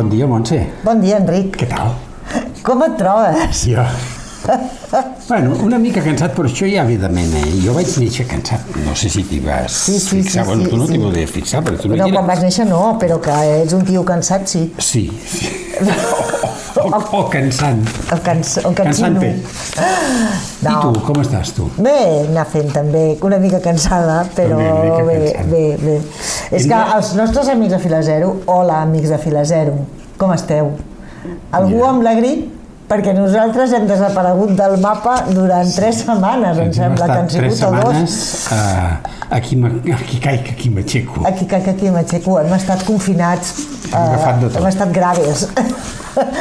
Bon dia, Montse. Bon dia, Enric. Què tal? Com et trobes? Jo... Bueno, una mica cansat, però això ja evidentment, eh? Jo vaig néixer cansat. No sé si t'hi vas Sí, sí, fixar. sí, bueno, sí, tu no sí. t'hi volies fixar, però tu no No, quan vas néixer no, però que ets un tio cansat, sí. Sí, sí. O, o cansant. El cans, el Cansant cansino. bé. I tu, com estàs, tu? Bé, anar fent també una mica cansada, però mica bé, cansada. bé, bé. És que els nostres amics de Fila Zero, hola amics de Fila Zero, com esteu? Algú Mira. amb la grip? Perquè nosaltres hem desaparegut del mapa durant tres setmanes, em Ens hem sembla que han sigut o dos. uh, aquí, me- aquí caic, aquí m'aixeco. Aquí, aquí, aquí, m'aixeco, hem estat confinats, Hem tot. hem estat graves.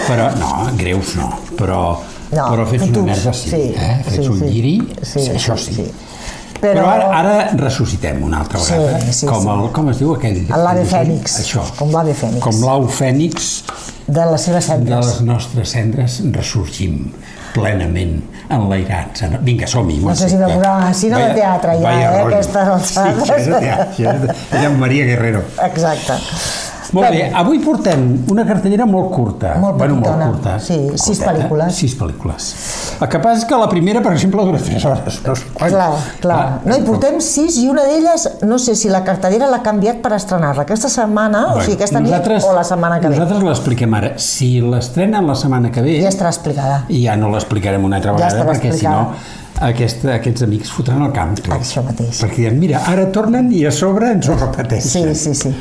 Però, no, greus no, però, No, però fets una merda sí, sí, eh? Fets sí, un sí. lliri, Sí, això sí, sí. Però, Però- ara, ara ressuscitem una altra vegada, sí, com, sí. el, com es diu aquell? L'ave fènix, Això. com l'ave fènix. Com l'au fènix De les seves de cendres. les nostres cendres ressorgim plenament enlairats. Vinga, som-hi. No sé si de programa, si no de teatre ja, eh, rotllo. aquestes alçades. Sí, això és de teatre, és de, és amb Maria Guerrero. Exacte. Molt bé, avui portem una cartellera molt curta. Molt bueno, molt curta. Sí, sis pel·lícules. Sis pel·lícules. El que passa és que la primera, per exemple, dura 3 hores. No sé quant. Clar, clar. Ah, No, i portem sis i una d'elles, no sé si la cartellera l'ha canviat per estrenar-la aquesta setmana, o sigui, aquesta nit o la setmana que ve. Nosaltres l'expliquem ara. Si l'estrenen la setmana que ve, Ja estarà explicada. i ja no l'explicarem una altra Ja vegada, estarà perquè si explicada. no aquesta, aquests amics fotran el camp. Això mateix. Perquè diuen, mira, ara tornen i a sobre ens ho repeteixen. Sí, sí, sí.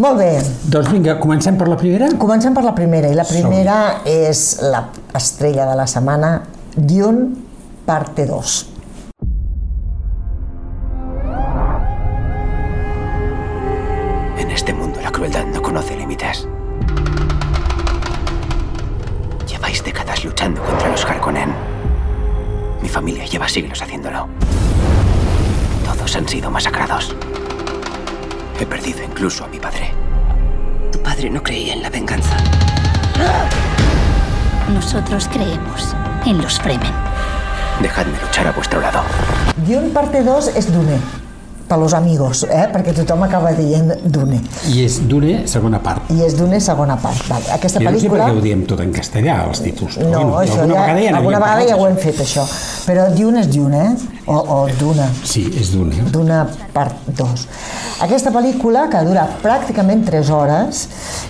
Molt bé, Doncs vinga, comencem per la primera? comencem per la primera, i la primera és la estrella de la setmana, Dune, parte 2. En este mundo la crueldad no conoce límites. Lleváis décadas luchando contra los Harkonnen. Mi familia lleva siglos haciéndolo. Todos han sido masacrados. He perdido incluso a mi padre. Tu padre no creía en la venganza. Nosotros creemos en los Fremen. Dejadme luchar a vuestro lado. Dune parte 2 és Dune, per los amigos, eh? perquè tothom acaba dient Dune. I és Dune, segona part. I és Dune segona part. Vale. Aquesta Jo no sé per pel·lícula... què ho diem tot en castellà, els títols. No, bueno, això alguna ja, vegada ja alguna vegada ja ho hem fet, això. Però Dune és Dune, eh? O, o Duna. Sí, és Dune. Duna part 2. Aquesta pel·lícula, que dura pràcticament 3 hores,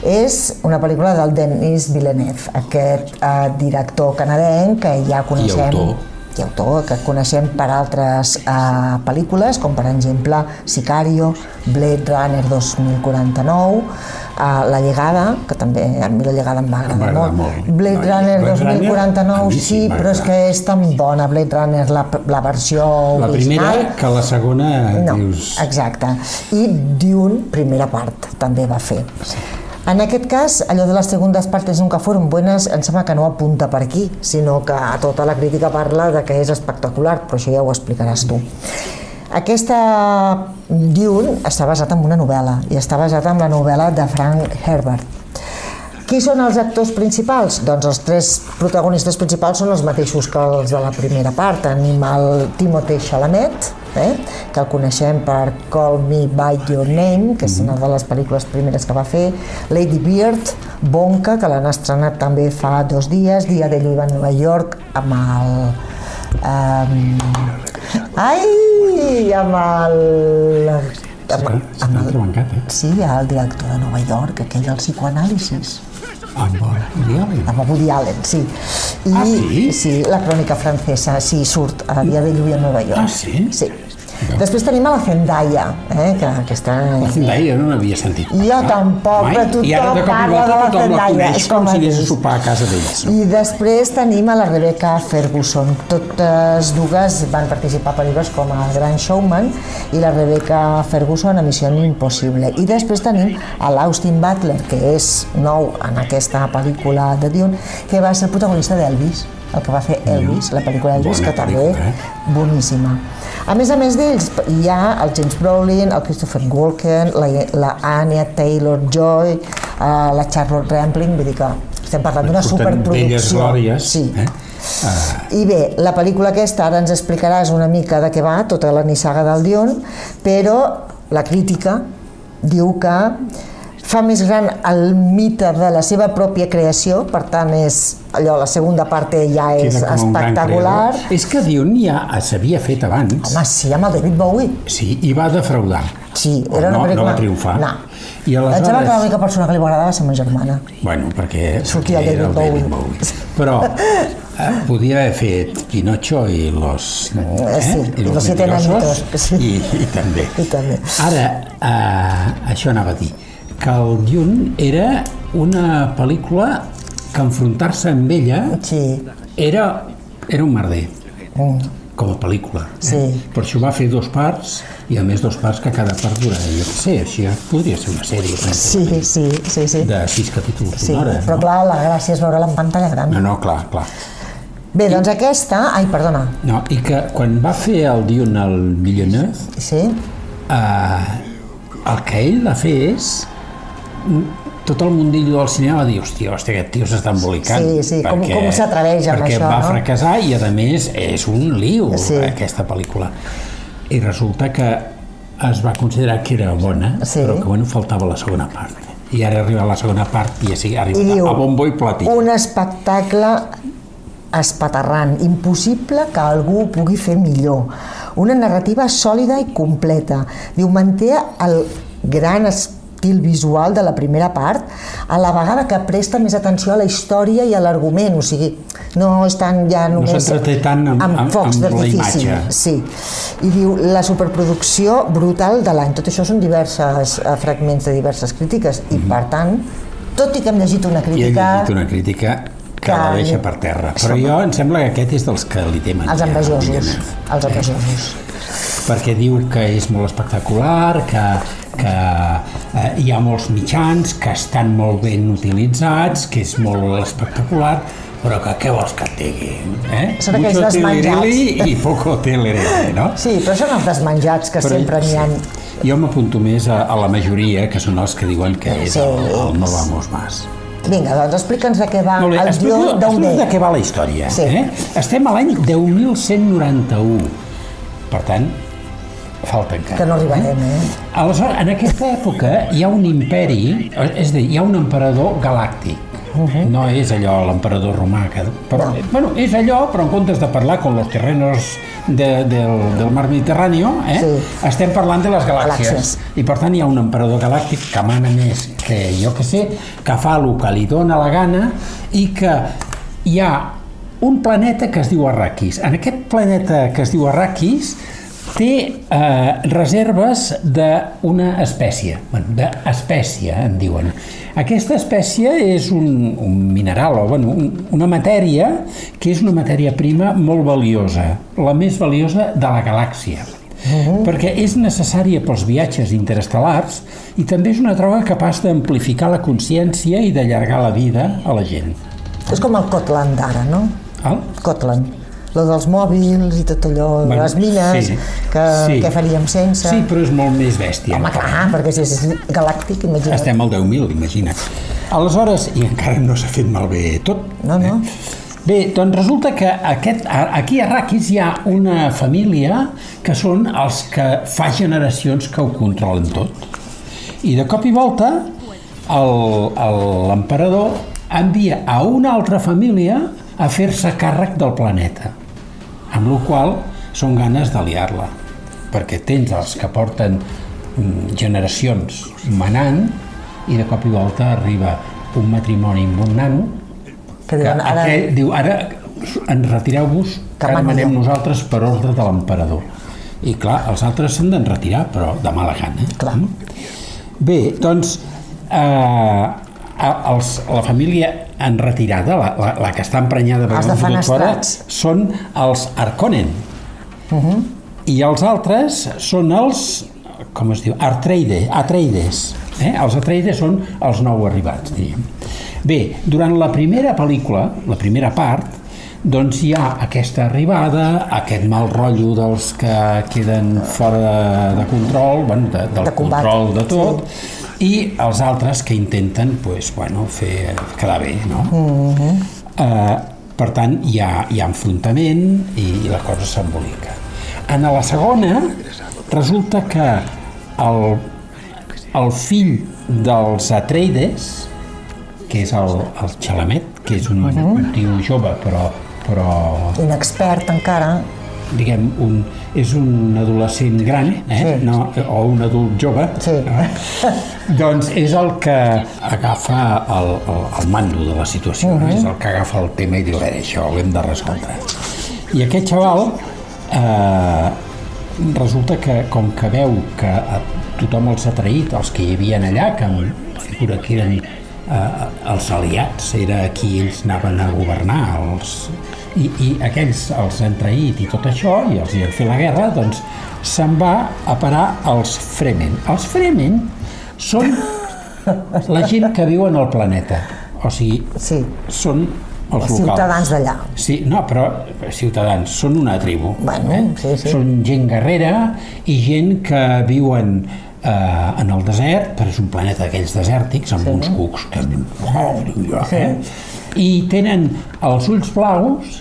és una pel·lícula del Denis Villeneuve, aquest eh, director canadenc que ja coneixem... autor. I autor, que coneixem per altres eh, pel·lícules, com per exemple Sicario, Blade Runner 2049, eh, La Llegada, que també a mi La Llegada em va agradar molt. molt. Blade No, Runner Blade Runner, a 2049, mi sí, sí, però és que és tan bona Blade Runner, la, la versió La primera, original. que la segona No, dius... exacte. I Dune, primera part, també va fer. En aquest cas, allò de les segundes partes nunca fueron buenas, em sembla que no apunta per aquí, sinó que tota la crítica parla de que és espectacular, però això ja ho explicaràs tu. Aquesta Dune està basat en una novel·la, i està basat en la novel·la de Frank Herbert. Qui són els actors principals? Doncs els tres protagonistes principals són els mateixos que els de la primera part. Tenim el Timothée Chalamet, eh? que el coneixem per Call Me By Your Name, que és una de les pel·lícules primeres que va fer, Lady Bird, Bonka, que l'han estrenat també fa dos dies, Dia de Llueva a Nova York, amb el... Um, ai, amb el... Amb, amb el, eh? Sí, el director de Nova York, aquell del psicoanàlisis. Amb Woody Allen. Amb Woody Allen, sí. I, Ah, sí? Sí, la crònica francesa, sí, surt a Dia de Lluvia a Nova York. Ah, sí? Sí. Després tenim a la Zendaya, eh, que aquesta... La Zendaya no n'havia sentit. Jo tampoc, Mai? però tothom parla de la Zendaya, és com com si anés a sopar a casa d'ells. No? I després tenim a la Rebecca Ferguson. Totes dues van participar a pel·lícules com a Gran Showman i la Rebecca Ferguson a Missió Impossible. I després tenim a l'Austin Butler, que és nou en aquesta pel·lícula de Dune, que va ser el protagonista d'Elvis, el que va fer Elvis, la pel·lícula Elvis, Bona que també pel·lícula, eh? boníssima. A més a més d'ells, hi ha el James Brolin, el Christopher Walken, la, la Anya Taylor-Joy, eh, la Charlotte Rampling, vull dir que estem parlant d'una superproducció. glòries. Sí. Eh? Ah, I bé, la pel·lícula aquesta ara ens explicaràs una mica de què va, tota la nissaga del Dion, però la crítica diu que fa més gran el mite de la seva pròpia creació, per tant és allò, la segona part ja és espectacular. És que Dune ja s'havia fet abans. Home, sí, amb el David Bowie. Sí, i va defraudar. Sí, era una no, pel·lícula... no va triomfar. No. I Em sembla aleshores... que l'única persona que li agradava va ser ma germana. Bueno, perquè, Sortia perquè era el David David Bowie. Bowie. Però eh, podia haver fet Pinocho i los... Eh, sí, i Los siete mentirosos, enanitos, sí. I, I també. I també. Ara, eh, això anava a dir, que el Dune era una pel·lícula que enfrontar-se amb ella Sí. era, era un merder Mm. com a pel·lícula. Sí. Per això va fer dos parts, i a més dos parts que cada part dura, jo què sé, així podria ser una sèrie Sí, sí, sí, sí. de sis capítols Sí, hora. però no? clar, la gràcia és veure-la en pantalla gran. No, no, clar, clar. Bé, doncs aquesta... Ai, perdona. No, i que quan va fer el Dune al Villeneuve, Sí? eh, el que ell va fer és tot el mundillo del cinema va dir, hòstia, hòstia, aquest tio s'està embolicant. Sí, sí, com- com s'atreveix amb perquè això, va no? fracassar i, a més, és un liu, Sí. aquesta pel·lícula. I resulta que es va considerar que era bona, Sí. però que, bueno, faltava la segona part. I ara arriba la segona part i així ha I diu... a bombo i platí. Un espectacle espaterrant, impossible que algú ho pugui fer millor. Una narrativa sòlida i completa. Diu, manté el gran estil visual de la primera part, a la vegada que presta més atenció a la història i a l'argument, o sigui, no és tant ja només s'entreté tant amb- amb- focs amb la d'artifici. Sí. I diu, la superproducció brutal de l'any. Tot això són diverses eh, fragments de diverses crítiques i, per tant, tot i que hem llegit una I crítica... llegit una crítica que que- la deixa per terra. Però jo em sembla que aquest és dels que li mania. Els envejosos, els envejosos. perquè diu que és molt espectacular, que, que eh, hi ha molts mitjans, que estan molt ben utilitzats, que és molt espectacular, però que què vols que et digui? Eh? Són aquells Mucho desmenjats. i poco telerele, no? Sí, però són els desmenjats que Però- sempre n'hi ha. Jo m'apunto més a, a la majoria, que són els que diuen que és Sí. el, el No Vamos Más. Vinga, doncs explica'ns de què va Molt bé, el guió d'on explico de ve. què va la història. Sí. Eh? Estem a l'any 10.191. Per tant, falta encara. Que no arribarem, eh? Aleshores, en aquesta època hi ha un imperi, és a dir, hi ha un emperador galàctic. No és allò l'emperador romà, que, però, No. bueno, és allò, però en comptes de parlar con los terrenos de, del, del mar Mediterrani, eh, Sí. estem parlant de les galàxies. Galàxies. I per tant hi ha un emperador galàctic que mana més que jo que sé, que fa el que li dóna la gana i que hi ha un planeta que es diu Arrakis. En aquest planeta que es diu Arrakis té eh, reserves d'una espècie, bueno, d'espècie en diuen. Aquesta espècie és un, un mineral o bueno, un, una matèria que és una matèria prima molt valiosa, la més valiosa de la galàxia perquè és necessària pels viatges interestel·lars i també és una droga capaç d'amplificar la consciència i d'allargar la vida a la gent. És com el Kotland d'ara, no? Val? Kotland. Lo dels mòbils i tot allò, Bueno, les mines, sí, que, sí. què faríem sense... Sí, però és molt més bèstia. Home, clar, perquè si és galàctic, imagina't. Estem al 10.000, imagina't. Aleshores, i encara no s'ha fet malbé tot. No, no. Eh? Bé, doncs resulta que aquest, aquí a Arrakis hi ha una família que són els que fa generacions que ho controlen tot. I de cop i volta l'emperador envia a una altra família a fer-se càrrec del planeta, amb la qual són ganes de liar-la, perquè tens els que porten mm, generacions manant i de cop i volta arriba un matrimoni amb un nano Que diuen, ara... aquell diu, ara en retireu-vos, que mania. manem nosaltres per ordre de l'emperador. I clar, els altres s'han d'en retirar, però de mala gana. Clar. Bé, doncs, eh, els, la família en retirada, la, la, la que està emprenyada l'han fotut fora, són els Arconen. I els altres són els, com es diu, Artreide, Atreides. Eh? Els Atreides són els nou arribats, diríem. Bé, durant la primera pel·lícula, la primera part, doncs hi ha aquesta arribada, aquest mal rotllo dels que queden fora de, control, bueno, de, del De combat. control de tot, i els altres que intenten pues, bueno, fer quedar bé, no? eh, per tant, hi ha, hi ha enfrontament i, i la cosa s'embolica. En la segona, resulta que el, el fill dels Atreides, que és el, el Chalamet, que és un, uh -huh. un tio jove, però, però Inexpert encara. Diguem, un, és un adolescent gran, eh? Sí. no, o un adult jove, Sí. eh? doncs és el que agafa el, el, el mando de la situació, uh -huh. és el que agafa el tema i diu, "Eh, això ho hem de resoldre. I aquest xaval eh, resulta que, com que veu que tothom els ha traït, els que hi havia allà, que figura que eren eh, els aliats, era qui ells anaven a governar, els, i, i aquells els han traït i tot això, i els hi han fet la guerra, doncs se'n va a parar als Fremen. Els Fremen són la gent que viu en el planeta, o sigui, Sí, són els, els locals. ciutadans d'allà. Sí, no, però ciutadans, són una tribu. Bueno, sí, sí. Són gent guerrera i gent que viuen eh, en el desert, però és un planeta d'aquells desèrtics, amb sí. uns cucs que... Jo, eh? I tenen els ulls blaus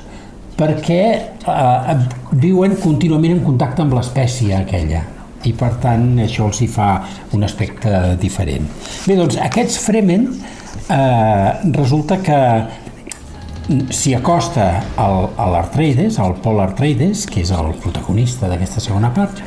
perquè eh, viuen contínuament en contacte amb l'espècie aquella i per tant això els hi fa un aspecte diferent. Bé, doncs aquests Fremen eh, resulta que s'hi acosta al, a l'Artreides, al Paul Artreides, que és el protagonista d'aquesta segona part,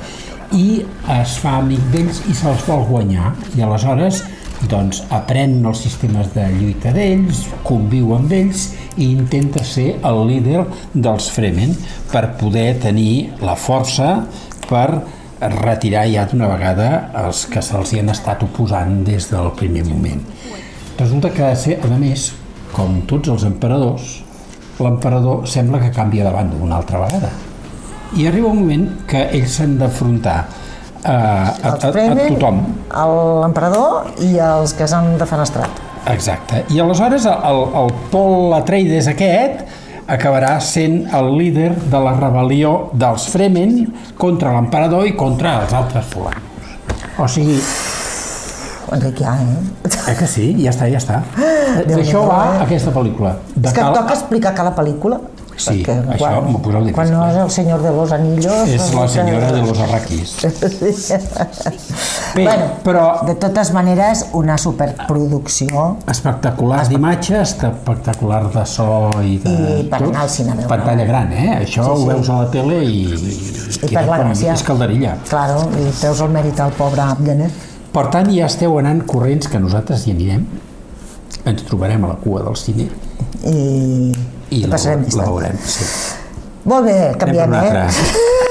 i es fa amic d'ells i se'ls vol guanyar. I aleshores doncs, aprèn els sistemes de lluita d'ells, conviu amb ells i intenta ser el líder dels Fremen per poder tenir la força per retirar ja d'una vegada els que se'ls han estat oposant des del primer moment. Resulta que, ser, a més, com tots els emperadors, l'emperador sembla que canvia de banda una altra vegada. I arriba un moment que ells s'han d'afrontar a, a, a, a Fremen, tothom. l'emperador i els que s'han defenestrat. Exacte. I aleshores el, el Paul Atreides aquest acabarà sent el líder de la rebel·lió dels Fremen contra l'emperador i contra els altres fulanos. O sigui, Enric, ja, eh? eh que sí? Ja està, ja està. D'això va eh? aquesta pel·lícula. De És que cal- toca explicar cada pel·lícula. Sí, això m'ho poseu difícil. Quan no és el senyor de los anillos... És la senyora de los arraquis. Bé, bueno, però De totes maneres, una superproducció espectaculars d'imatge, espectacular de so i de... I per anar al cinema, Pantalla gran, eh? Això Sí, ho veus a la tele i... i per la gràcia. És calderilla. Claro, i treus el mèrit al pobre Abdenet. Per tant, ja esteu anant corrents que nosaltres hi anirem. Ens trobarem a la cua del cine I, i la, passarem la veurem. Sí. Molt bé, canviem, eh? altra.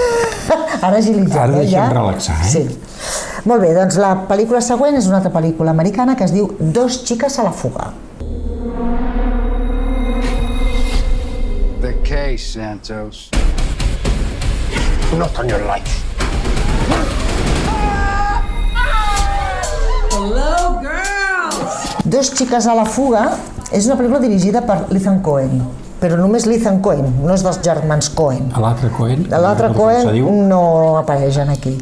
Ara agilitzem, Ara eh, deixem ja? relaxar, eh? Sí. Molt bé, doncs la pel·lícula següent és una altra pel·lícula americana que es diu Dos xiques a la fuga. The case, Santos. Not on your life. Dos xiques a la fuga és una pel·lícula dirigida per Ethan Cohen, però només l'Ethan Cohen, no és dels germans Cohen. A l'altre Cohen... L'altre Cohen no apareixen aquí.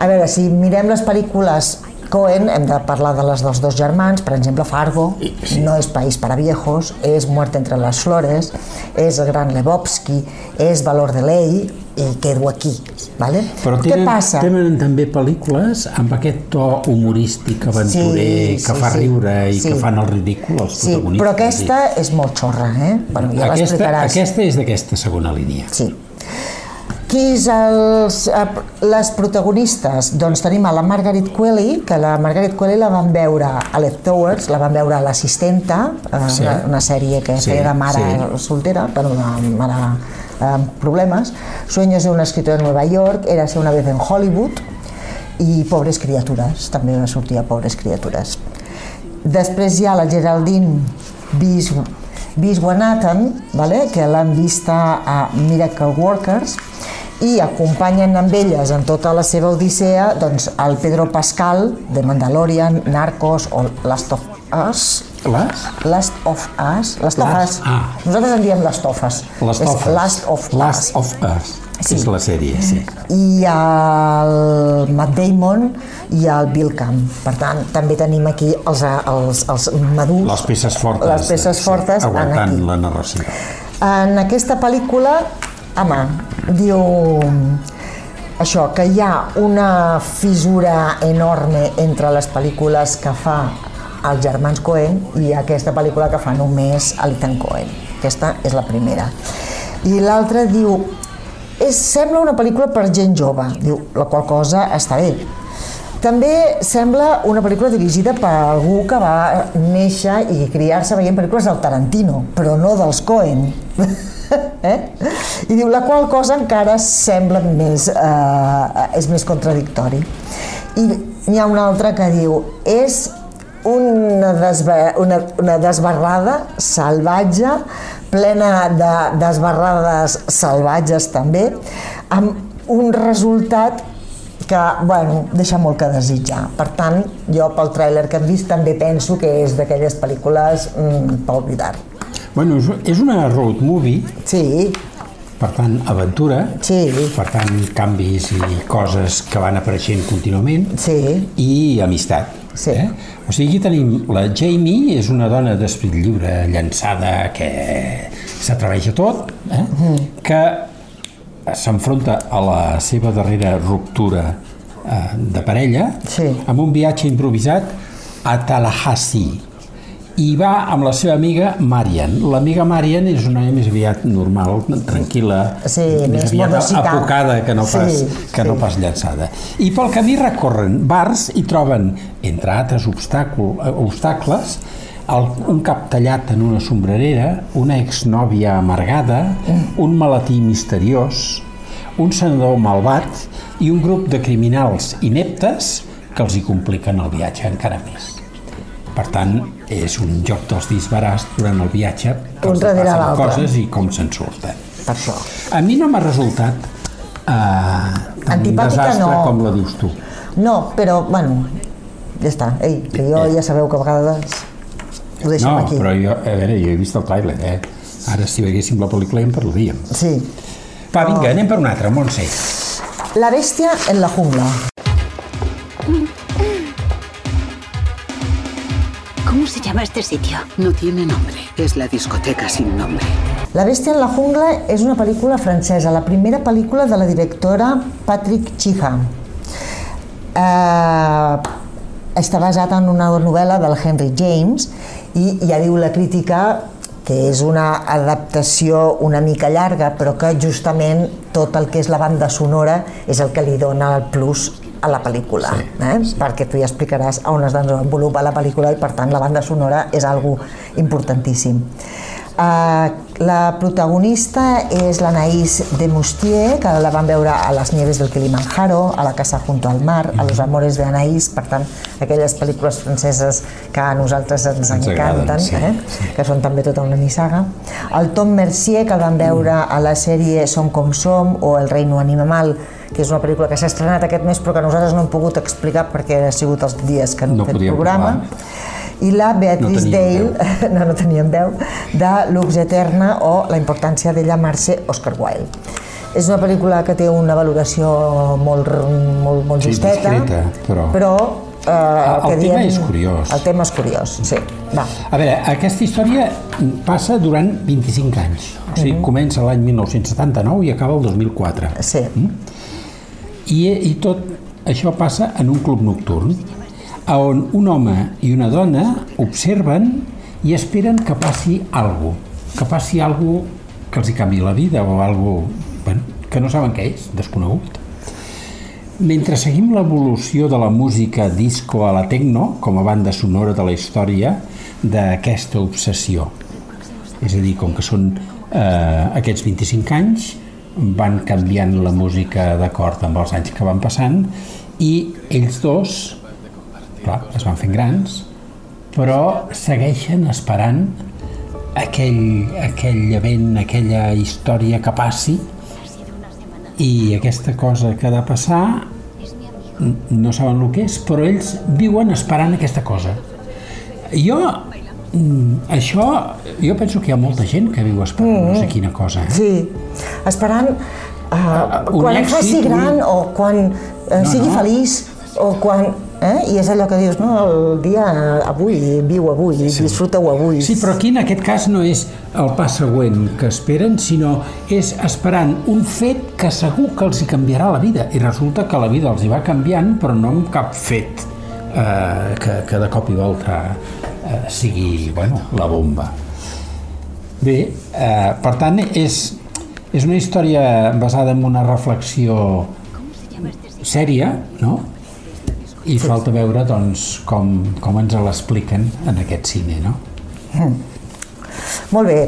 A veure, si mirem les pel·lícules Cohen, hem de parlar de les dels dos germans, per exemple, Fargo, Sí. No és País para Viejos, és Muerte entre les Flores, és El Gran Lebowski, és Valor de Ley, i quedo aquí. Vale? Però Què tenen, passa? tenen també pel·lícules amb aquest to humorístic, aventurer, Sí, que sí, fa sí. riure i Sí. que fan el ridícul els Sí, protagonistes. però aquesta és molt xorra, eh? Bueno, ja aquesta, aquesta és d'aquesta segona línia. Sí. Qui és els, les protagonistes? Doncs tenim a la Margaret Qualley, que la Margaret Qualley la van veure a Leftovers, la van veure a l'assistenta, eh, Sí. una, una sèrie que Sí, feia de mare sí. soltera, bueno, de mare amb problemes. Sueños de una escritora de Nueva York, era ser una vez en Hollywood, i Pobres criatures, també va sortir a Pobres criatures. Després hi ha la Geraldine Bis, Biswanathan, vale? que l'han vista a Miracle Workers, i acompanyen amb elles en tota la seva odissea doncs, el Pedro Pascal de Mandalorian, Narcos o Last of Us, Les? Last of Us, Last of Last- Us. ah. Nosaltres en diem Last of Us. Les És Tofes. Last of Last Us. of Us. Sí. És la sèrie, sí. i el Matt Damon i el Bill Camp. Per tant, també tenim aquí els, els, els madurs, Les peces fortes. les peces sí, fortes en aguantant aquí. la narració. En aquesta pel·lícula, home, diu... això, que hi ha una fissura enorme entre les pel·lícules que fa els germans Cohen i aquesta pel·lícula que fa només l'Ethan Cohen. Aquesta és la primera. I l'altra diu, és, sembla una pel·lícula per gent jove, diu, la qual cosa està bé. També sembla una pel·lícula dirigida per algú que va néixer i criar-se veient pel·lícules del Tarantino, però no dels Cohen. eh? I diu, la qual cosa encara sembla més, eh, és més contradictori. I n'hi ha una altra que diu, és una, desba, una, una desbarrada salvatge, plena de desbarrades salvatges també, amb un resultat que, bueno, deixa molt que desitjar. Per tant, jo pel tràiler que hem vist també penso que és d'aquelles pel·lícules mm, per oblidar. Bueno, és, una road movie, Sí, per tant, aventura, sí, per tant, canvis i coses que van apareixent contínuament, sí, i amistat. Sí. Eh? O sigui, tenim la Jamie, és una dona d'esprit lliure, llançada, que s'atreveix a tot, eh? que s'enfronta a la seva darrera ruptura eh, de parella Sí. amb un viatge improvisat a Tallahassee i va amb la seva amiga Marian. L'amiga Marian és una noia més aviat normal, tranquil·la, Sí, més més aviat apocada que no pas, Sí, que no sí. pas llançada. I pel camí recorren bars i troben, entre altres obstàcul, eh, obstacles, el, un cap tallat en una sombrerera, una exnòvia amargada, un malatí misteriós, un senador malvat i un grup de criminals ineptes que els hi compliquen el viatge encara més. Per tant, és un joc dels disbarats durant el viatge, que Un els darrere passen l'altre. coses i com se'n surten. per això. A mi no m'ha resultat eh, tan Antipàtica desastre no. com la dius tu. No, però, bueno, ja està. Ei, que jo ja sabeu que a vegades ho deixem No, aquí. però jo, a veure, jo he vist el tràiler, eh? Ara, si veiéssim la pel·lícula, ja en parlaríem. Sí. Va, vinga, anem per un altre, Montse. La bestia en la jungla. ¿Cómo se llama este sitio? No tiene nombre. Es la discoteca sin nombre. La bèstia en la jungla és una pel·lícula francesa, la primera pel·lícula de la directora Patrick Chiha. Eh, està basat en una novel·la del Henry James i ja diu la crítica que és una adaptació una mica llarga, però que justament tot el que és la banda sonora és el que li dona el plus a la pel·lícula, sí, eh? sí. perquè tu ja explicaràs on es desenvolupa la pel·lícula i per tant la banda sonora és algo importantíssim. Uh, la protagonista és l'Anaïs de Mustier, que la van veure a les nieves del Kilimanjaro, a la casa junto al mar, a Los amores de Anaïs, per tant, aquelles pel·lícules franceses que a nosaltres ens, Ens agraden, encanten, sí, eh? que són també tota una nissaga. El Tom Mercier, que el van veure a la sèrie Som com som, o El reino animal, que és una pel·lícula que s'ha estrenat aquest mes però que nosaltres no hem pogut explicar perquè ha sigut els dies que han No fet programa. I la Beatrice No Dale, no, no teníem veu, de Lux Eterna o La importància d'ella Marce Oscar Wilde. És una pel·lícula que té una valoració molt, molt, molt Sí, justeta, discreta, però- però eh, El que tema diem- és curiós. El tema és curiós, sí. Va. A veure, aquesta història passa durant 25 anys. O sigui, comença l'any 1979 i acaba el 2004. Sí. I, I tot això passa en un club nocturn, on un home i una dona observen i esperen que passi alguna que passi alguna que els hi canvi la vida o alguna bueno, que no saben què és, desconegut. Mentre seguim l'evolució de la música disco a la techno com a banda sonora de la història d'aquesta obsessió. És a dir, com que són eh, aquests 25 anys, van canviant la música d'acord amb els anys que van passant i ells dos, clar, es van fent grans, però segueixen esperant aquell, aquell event, aquella història que passi i aquesta cosa que ha de passar no saben el que és, però ells viuen esperant aquesta cosa. Jo, mm, això, jo penso que hi ha molta gent que viu esperant no sé quina cosa. Eh? Sí, esperant uh, un quan èxit, faci un- gran o quan uh, No, sigui no. feliç o quan... Eh? I és allò que dius, no, el dia avui, viu avui, sí. disfruta-ho avui. Sí, però aquí en aquest cas no és el pas següent que esperen, sinó és esperant un fet que segur que els hi canviarà la vida. I resulta que la vida els hi va canviant, però no amb cap fet eh, que, que de cop i volta eh, sigui bueno, la bomba. Bé, eh, per tant, és, és una història basada en una reflexió sèria, no? I falta veure doncs, com, com ens l'expliquen en aquest cine, no? Mm. Molt bé,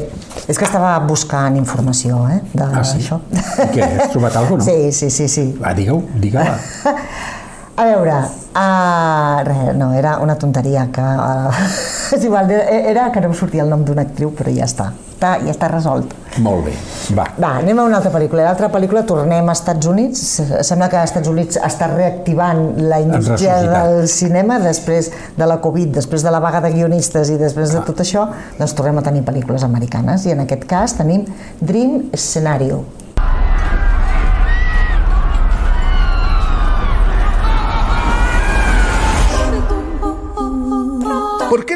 és que estava buscant informació eh, Ah, d'això. sí? Què, has trobat alguna cosa, no? Sí, sí, sí, sí. Va, digue-ho, digue-la. A veure, uh, res, no, era una tonteria que... Uh, és igual, era que no em sortia el nom d'una actriu, però ja està. està. Ja està resolt. Molt bé, va. Va, anem a una altra pel·lícula. L'altra pel·lícula, tornem als Estats Units. Sembla que als Estats Units està reactivant la indústria del cinema després de la Covid, després de la vaga de guionistes i després de tot això, doncs tornem a tenir pel·lícules americanes. I en aquest cas tenim Dream Scenario.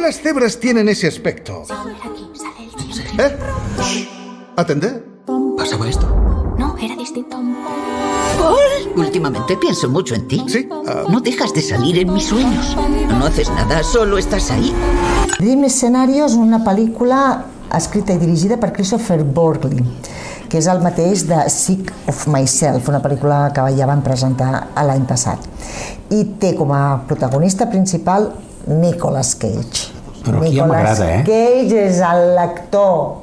Las cebras tienen ese aspecto? ¿Eh? ¿Atender? ¿Pasaba esto? No, era distinto. Últimamente pienso mucho en ti. Sí. ah, No dejas de salir en mis sueños. No haces nada, solo estás ahí. Dream Scenario és una pel·lícula escrita i dirigida per Christopher Borgley, que és el mateix de Sick of Myself, una pel·lícula que ja van presentar a l'any passat. I té com a protagonista principal Nicolas Cage. Però aquí ja m'agrada, eh? Cage és l'actor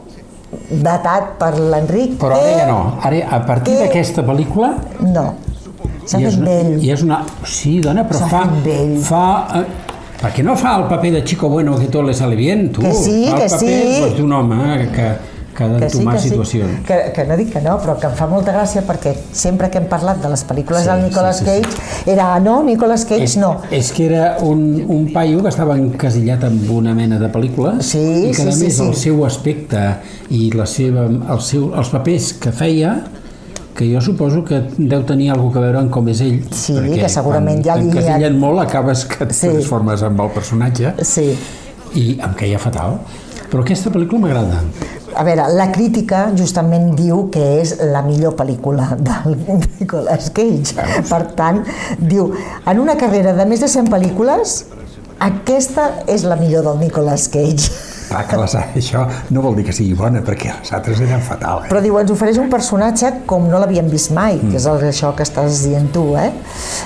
datat per l'Enric. Però ara ja no. Ara, a partir d'aquesta pel·lícula... No, s'ha fet una- vell. I és una... Sí, dona, però fa... vell. Fa... Eh, per què no fa el paper de chico bueno que tot le sale bien, tu? Que sí, fa que paper sí. doncs, d'un home eh, que, que ha que sí, d'entomar que sí, situacions. que, que no dic que no, però que em fa molta gràcia perquè sempre que hem parlat de les pel·lícules Sí, del Nicolas sí, sí, sí. Cage era no, Nicolas Cage és, no. és que era un, un paio que estava encasillat amb una mena de pel·lícules Sí, i que a sí, sí, més sí. el seu aspecte i la seva, el seu, els papers que feia que jo suposo que deu tenir alguna a veure amb com és ell Sí, perquè que segurament quan ja li- t'encasillen molt acabes que et Sí. transformes amb el personatge Sí. i em queia fatal però aquesta pel·lícula m'agrada A veure, la crítica justament diu que és la millor pel·lícula del Nicolas Cage. Per tant, diu, en una carrera de més de 100 pel·lícules, aquesta és la millor del Nicolas Cage. Clar que les, això no vol dir que sigui bona perquè les altres eren fatal eh? Però diu, ens ofereix un personatge com no l'havíem vist mai, que és el, això que estàs dient tu, eh?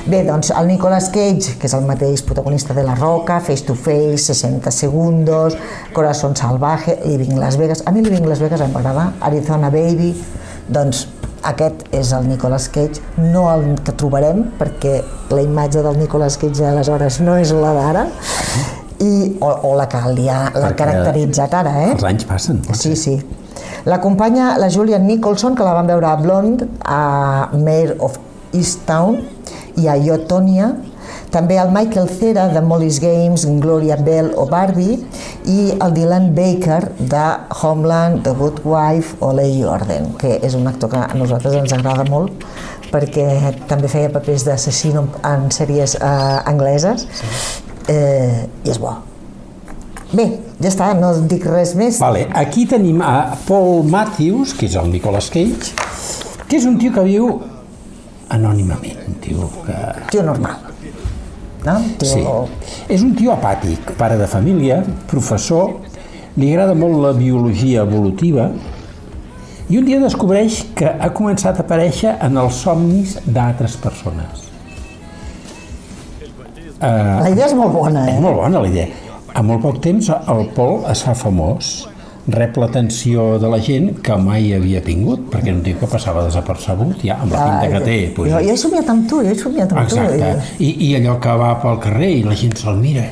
Bé, doncs el Nicolas Cage, que és el mateix protagonista de La Roca, Face to Face, 60 segundos, Corazón Salvaje, Living Las Vegas. A mi Living Las Vegas em va agradar, Arizona Baby, doncs aquest és el Nicolas Cage, no el que trobarem, perquè la imatge del Nicolas Cage d'aleshores no és la d'ara, i, o, o la que li ha Perquè caracteritzat ara, eh? els anys passen Sí, sí. L'acompanya la Julian Nicholson, que la vam veure a Blonde, a Mayor of Easttown i a Yotonia, també el Michael Cera de Molly's Games, Gloria Bell o Barbie. I el Dylan Baker de Homeland, The Good Wife o Lady Orden, que és un actor que a nosaltres ens agrada molt perquè també feia papers d'assassino en sèries eh, angleses eh, i és bo. Bé, ja està, no dic res més. Vale, aquí tenim a Paul Matthews, que és el Nicolas Cage, que és un tio que viu anònimament, un tio que... Tio normal. No? Tio... Sí. És un tio apàtic, pare de família, professor, li agrada molt la biologia evolutiva i un dia descobreix que ha començat a aparèixer en els somnis d'altres persones. La idea és molt bona, És eh? molt bona la idea. A molt poc temps el Pol es fa famós, rep l'atenció de la gent que mai havia tingut, perquè era un tio que passava desapercebut, ja, amb la pinta que té. Doncs, jo, jo he somiat amb tu, jo he somiat amb Exacte. tu. I, I allò que va pel carrer i la gent se'l mira.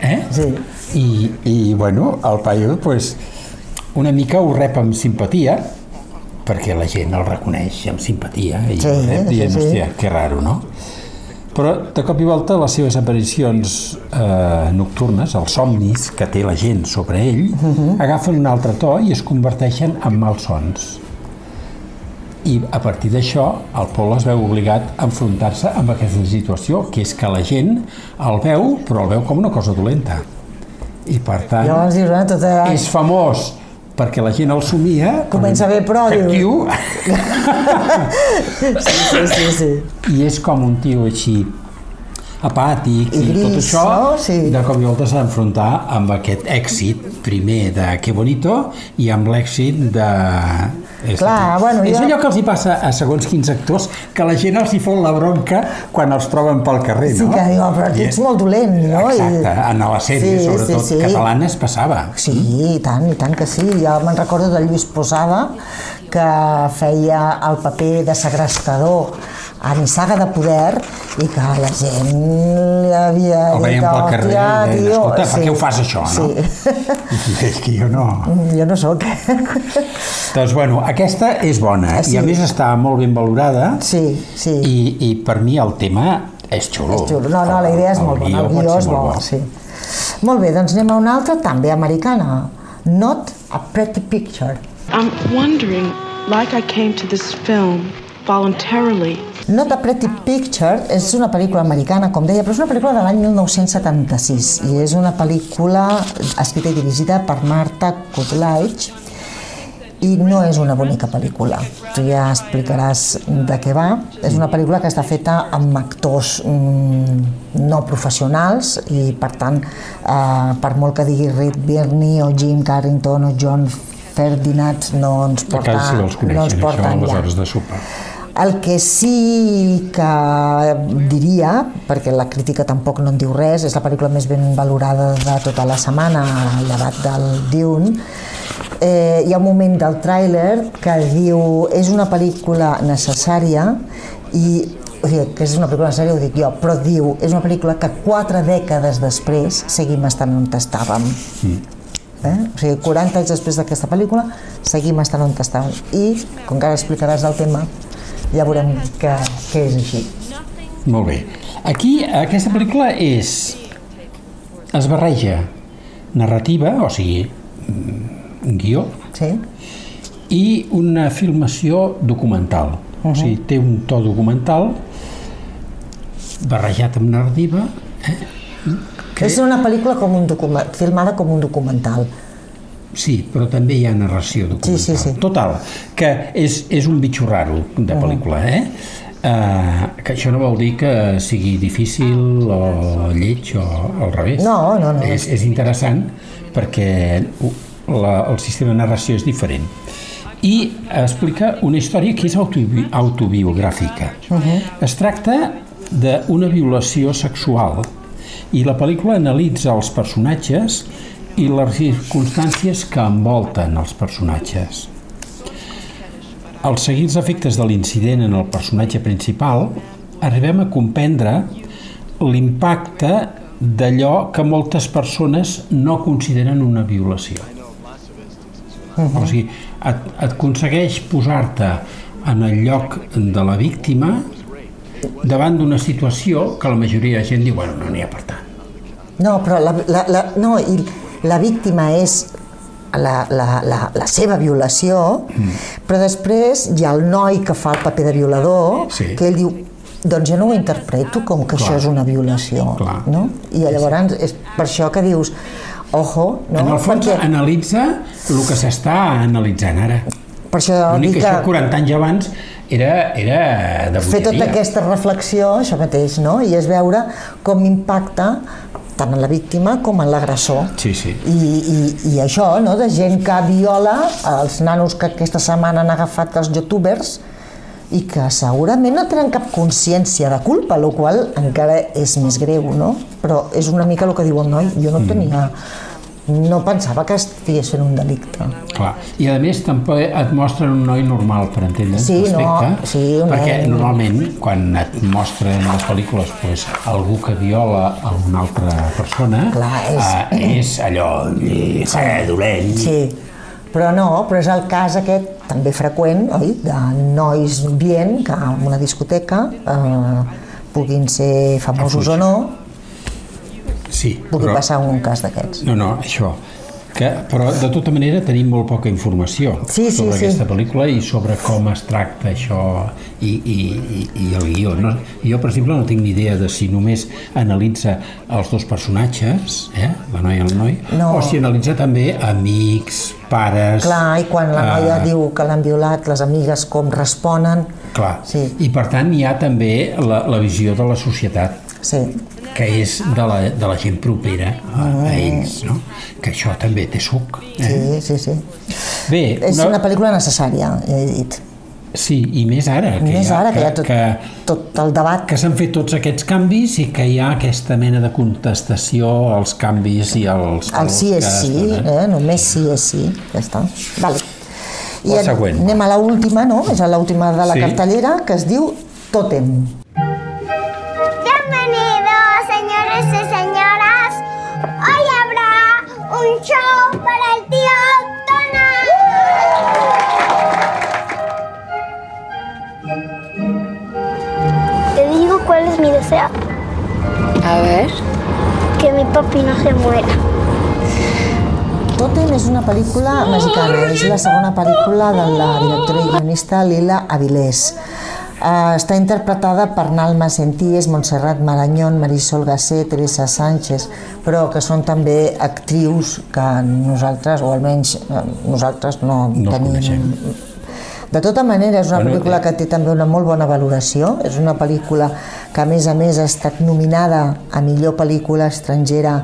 Eh? Sí. I, I, bueno, el paio, pues, una mica ho rep amb simpatia, perquè la gent el reconeix amb simpatia i Sí, rep sí, dient, sí. hòstia, que raro, no? Però de cop i volta les seves aparicions eh, nocturnes, els somnis que té la gent sobre ell, Mhm. agafen un altre to i es converteixen en malsons. I a partir d'això, el Paul es veu obligat a enfrontar-se amb aquesta situació, que és que la gent el veu, però el veu com una cosa dolenta. I per tant, Llavors dius, eh, tota... és famós perquè la gent el somia. Comença bé, però diu- tio, Sí, sí, sí, sí. i és com un tio així apàtic I i, tot gris, això, no? Sí. de cop i volta s'ha d'enfrontar amb aquest èxit primer de Que bonito i amb l'èxit de... És, Clar, bueno, és allò que els hi passa a segons quins actors que la gent els hi fot la bronca quan els troben pel carrer, Sí no? que diu, "Oh, però tu ets molt dolent, no? I- Exacte, en la sèrie, Sí, sobretot sí, sí. catalanes, passava. Sí, i tant, i tant que sí. Jo me'n recordo de Lluís Posada, que feia el paper de segrestador a Nissaga de Poder i que la gent li havia El dit, veien pel carrer i "Hòstia, deien, tio", escolta, per què ho fas això, no? Sí. És que jo no... Jo no sóc. Doncs bueno, aquesta és bona Ah, sí. i a més està molt ben valorada Sí, sí. i, i per mi el tema és xulo. És xulo. No, no, la idea és El molt bona, el guió és bo, molt sí. Molt bé, doncs anem a una altra, també americana. Not a Pretty Picture. I'm wondering, like I came to this film voluntarily. Not a Pretty Picture és una pel·lícula americana, com deia, però és una pel·lícula de l'any 1976 i és una pel·lícula escrita i dirigida per Marta Kutlaich i no és una bonica pel·lícula. Tu ja explicaràs de què va. És una pel·lícula que està feta amb actors mm, no professionals i, per tant, eh, per molt que digui Reed Birney o Jim Carrington o John Ferdinand no ens A porta, casa si els no coneixen, ens això, porta a les hores de sopar. El que sí que diria, perquè la crítica tampoc no en diu res, és la pel·lícula més ben valorada de tota la setmana, llevat del Dune, eh, hi ha un moment del tràiler que diu és una pel·lícula necessària i o sigui, que és una pel·lícula necessària, ho dic jo, però diu, és una pel·lícula que quatre dècades després seguim estant on estàvem. Eh? O sigui, 40 anys després d'aquesta pel·lícula seguim estant on estàvem. I, com que ara explicaràs el tema, ja veurem que, que és així. Molt bé. Aquí, aquesta pel·lícula és... es barreja narrativa, o sigui, mm, guió, Sí? i una filmació documental. Uh -huh. O sigui, té un to documental barrejat amb narrativa, Que... És una pel·lícula com un document, filmada com un documental. Sí, però també hi ha narració documental. Sí, sí, sí. Total, que és, és un bitxo raro de pel·lícula, eh? Uh, que això no vol dir que sigui difícil o lleig o al revés. No, no, no. És, és interessant perquè la, el sistema de narració és diferent. I explica una història que és autobi autobiogràfica. Uh -huh. Es tracta d'una violació sexual i la pel·lícula analitza els personatges i les circumstàncies que envolten els personatges. Al seguir els efectes de l'incident en el personatge principal, arribem a comprendre l'impacte d'allò que moltes persones no consideren una violació. Uh -huh. O sigui, et, et aconsegueix posar-te en el lloc de la víctima davant d'una situació que la majoria de gent diu, bueno, no n'hi ha per tant. No, però la, la, la, no, i la víctima és la, la, la, la seva violació, mm. però després hi ha el noi que fa el paper de violador, Sí. que ell diu, doncs jo no ho interpreto com que Clar. això és una violació, Clar. no? I llavors és per això que dius, ojo, no? En el fons Perquè, analitza el que s'està analitzant ara. per això L'únic que que això 40 anys abans era, era de fer tota bogeria. aquesta reflexió, això mateix, no? I és veure com impacta tant en la víctima com en l'agressor. Sí, sí. I, i, I això, no?, de gent que viola els nanos que aquesta setmana han agafat els youtubers i que segurament no tenen cap consciència de culpa, el qual encara és més greu, no? Però és una mica el que diu el noi, jo no tenia... No pensava que estigués fent un delicte. Clar. I a més tampoc et mostren un noi normal, per entendre'ns, Sí, no, sí, un perquè nen- normalment quan et mostren les pel·lícules pues, algú que viola a una altra persona Clar, és- eh, és allò eh, dolent. Sí, però no, però és el cas aquest també freqüent, oi?, de nois bien que en una discoteca eh, puguin ser famosos o no, Sí, pugui però, passar un cas d'aquests. No, no, això. que, però de tota manera tenim molt poca informació Sí, sí, sobre sí. aquesta pel·lícula i sobre com es tracta això i, i, i, i el guió. No? Jo, per exemple, no tinc ni idea de si només analitza els dos personatges, eh? la noia i el noi, No. o si analitza també amics, pares... Clar, i quan la noia eh, diu que l'han violat, les amigues com responen... Clar. Sí. I per tant hi ha també la, la visió de la societat Sí, que és de la, de la gent propera a, a ells, no? que això també té suc. Eh? sí, sí, sí. Bé, És una pel·lícula necessària, he dit. Sí, i més ara, que Més hi ha, ara, que hi ha tot, que, tot el debat. que s'han fet tots aquests canvis i que hi ha aquesta mena de contestació als canvis i als... El sí és que sí, donen. eh? només sí és sí, ja està. Vale. En- següent. anem a l'última, no? És l'última de la Sí. cartellera, que es diu Totem. Bienvenidos, un show para el tío Donald. Te digo cuál es mi deseo. A ver. Que mi papi no se muera. Totem és una pel·lícula mexicana, és la segona pel·lícula de la directora i guionista Lila Avilés. Uh, està interpretada per Nalma Senties, Montserrat Marañón, Marisol Gassé, Teresa Sánchez, però que són també actrius que nosaltres, o almenys eh, nosaltres no, No tenim... coneixem. De tota manera, és una Bueno, pel·lícula eh. que té també una molt bona valoració. És una pel·lícula que, a més a més, ha estat nominada a millor pel·lícula estrangera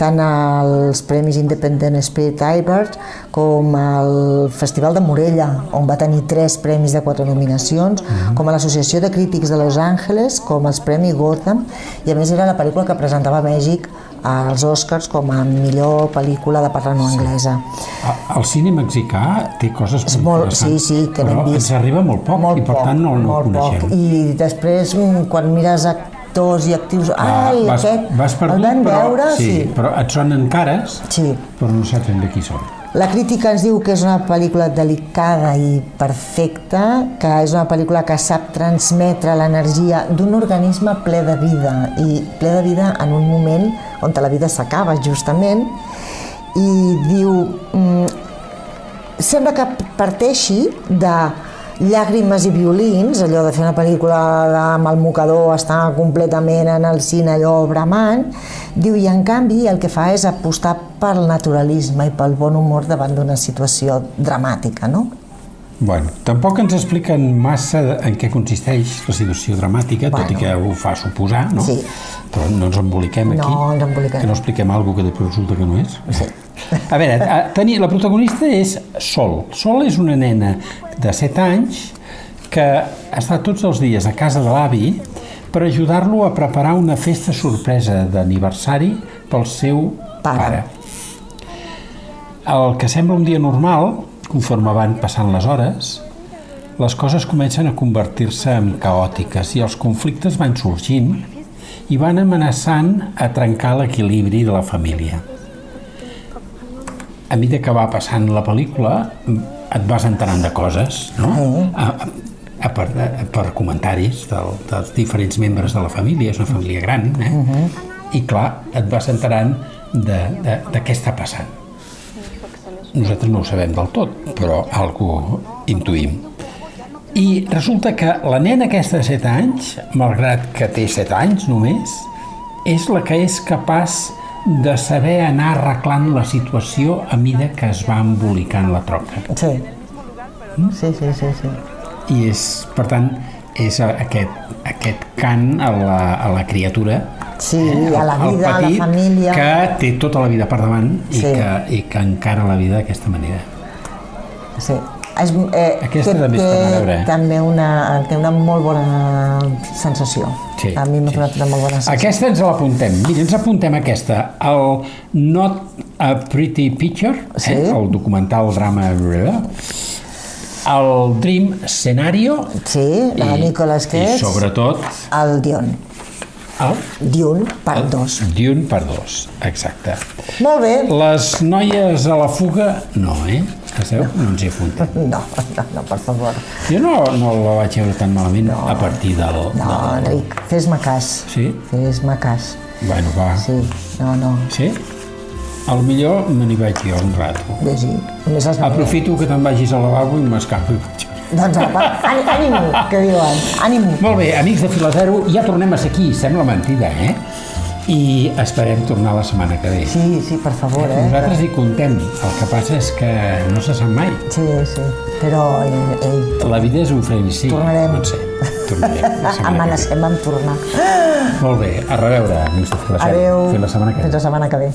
tant als Premis Independent Spirit Award com al Festival de Morella, on va tenir tres premis de quatre nominacions, com a l'Associació de Crítics de Los Angeles, com als Premis Gotham, i a més era la pel·lícula que presentava a Mèxic als Oscars com a millor pel·lícula de parla no anglesa. A- El cine mexicà té coses molt, molt, sí, sí, que n'hem vist. ens arriba molt poc molt i per poc, tant no, no molt coneixem. Poc. I després, mm, quan mires actors i actius, ai, vas, aquest, vas perdut, el vam però, veure, sí, sí. però et sonen cares, sí. però no saps bé qui són. La crítica ens diu que és una pel·lícula delicada i perfecta, que és una pel·lícula que sap transmetre l'energia d'un organisme ple de vida i ple de vida en un moment on la vida s'acaba justament i diu mm, sembla que parteixi de llàgrimes i violins, allò de fer una pel·lícula amb el mocador, estar completament en el cine allò bramant, diu, i en canvi el que fa és apostar pel naturalisme i pel bon humor davant d'una situació dramàtica, no? Bueno, tampoc ens expliquen massa en què consisteix la situació dramàtica, bueno. tot i que ho fa suposar, no? Sí. Però no ens emboliquem aquí. No ens emboliquem. Que no expliquem alguna que després resulta que no és. Sí. A veure, a, tenir, la protagonista és Sol. Sol és una nena de 7 anys que està tots els dies a casa de l'avi per ajudar-lo a preparar una festa sorpresa d'aniversari pel seu pare. pare. El que sembla un dia normal, conforme van passant les hores, les coses comencen a convertir-se en caòtiques i els conflictes van sorgint i van amenaçant a trencar l'equilibri de la família. A mesura que va passant la pel·lícula, et vas enterant de coses, no? A, a, a per, a, per comentaris del, dels diferents membres de la família, és una família gran, eh? I clar, et vas enterant de, de, de què està passant. Nosaltres no ho sabem del tot, però algo intuïm. I resulta que la nena aquesta de 7 anys, malgrat que té 7 anys només, és la que és capaç de saber anar arreglant la situació a mida que es va embolicant la troca. Sí. Sí, sí, sí, sí. I és, per tant, és aquest, aquest cant a la, a la criatura Sí, a la vida, a la família. que té tota la vida per davant i, Sí. que, i que encara la vida d'aquesta manera. Sí. És, eh, Aquesta té, també té a veure, eh? també una, té una molt bona sensació. Sí, a mi m'ha donat una molt bona sensació. Aquesta ens l'apuntem. Mira, ens apuntem aquesta. El Not a Pretty Picture, Sí. eh? el documental drama... El Dream Scenario Sí, la i, Nicolas i Cage. sobretot El Dion. El Dune, part 2. Dune per dos, exacte. Molt bé. Les noies a la fuga, no, eh? Caseu, no ens hi apuntem. No, no, no, per favor. Jo no, no la vaig veure tan malament no. a partir del... No, del... Enric, fes-me cas. Sí? Fes-me cas. Bueno, va. Sí, no, no. Sí? A lo millor me n'hi vaig jo un rato. Només has Aprofito que te'n vagis al lavabo i m'escapo i vaig. Doncs apa, àni- ànimo, que diuen. Ànimo. Molt bé, amics de Fila Zero, ja tornem a ser aquí, sembla mentida, eh? I esperem tornar la setmana que ve. Sí, sí, per favor, eh? Nosaltres hi contem, el que passa és que no se sap mai. Sí, sí. Però, ei, ei La vida és un frenesí. Tornarem. Sé, tornarem. amenacem amb tornar. Molt bé, a reveure, amics de Fila. Adéu. Fins la setmana que ve. Fins la setmana que ve.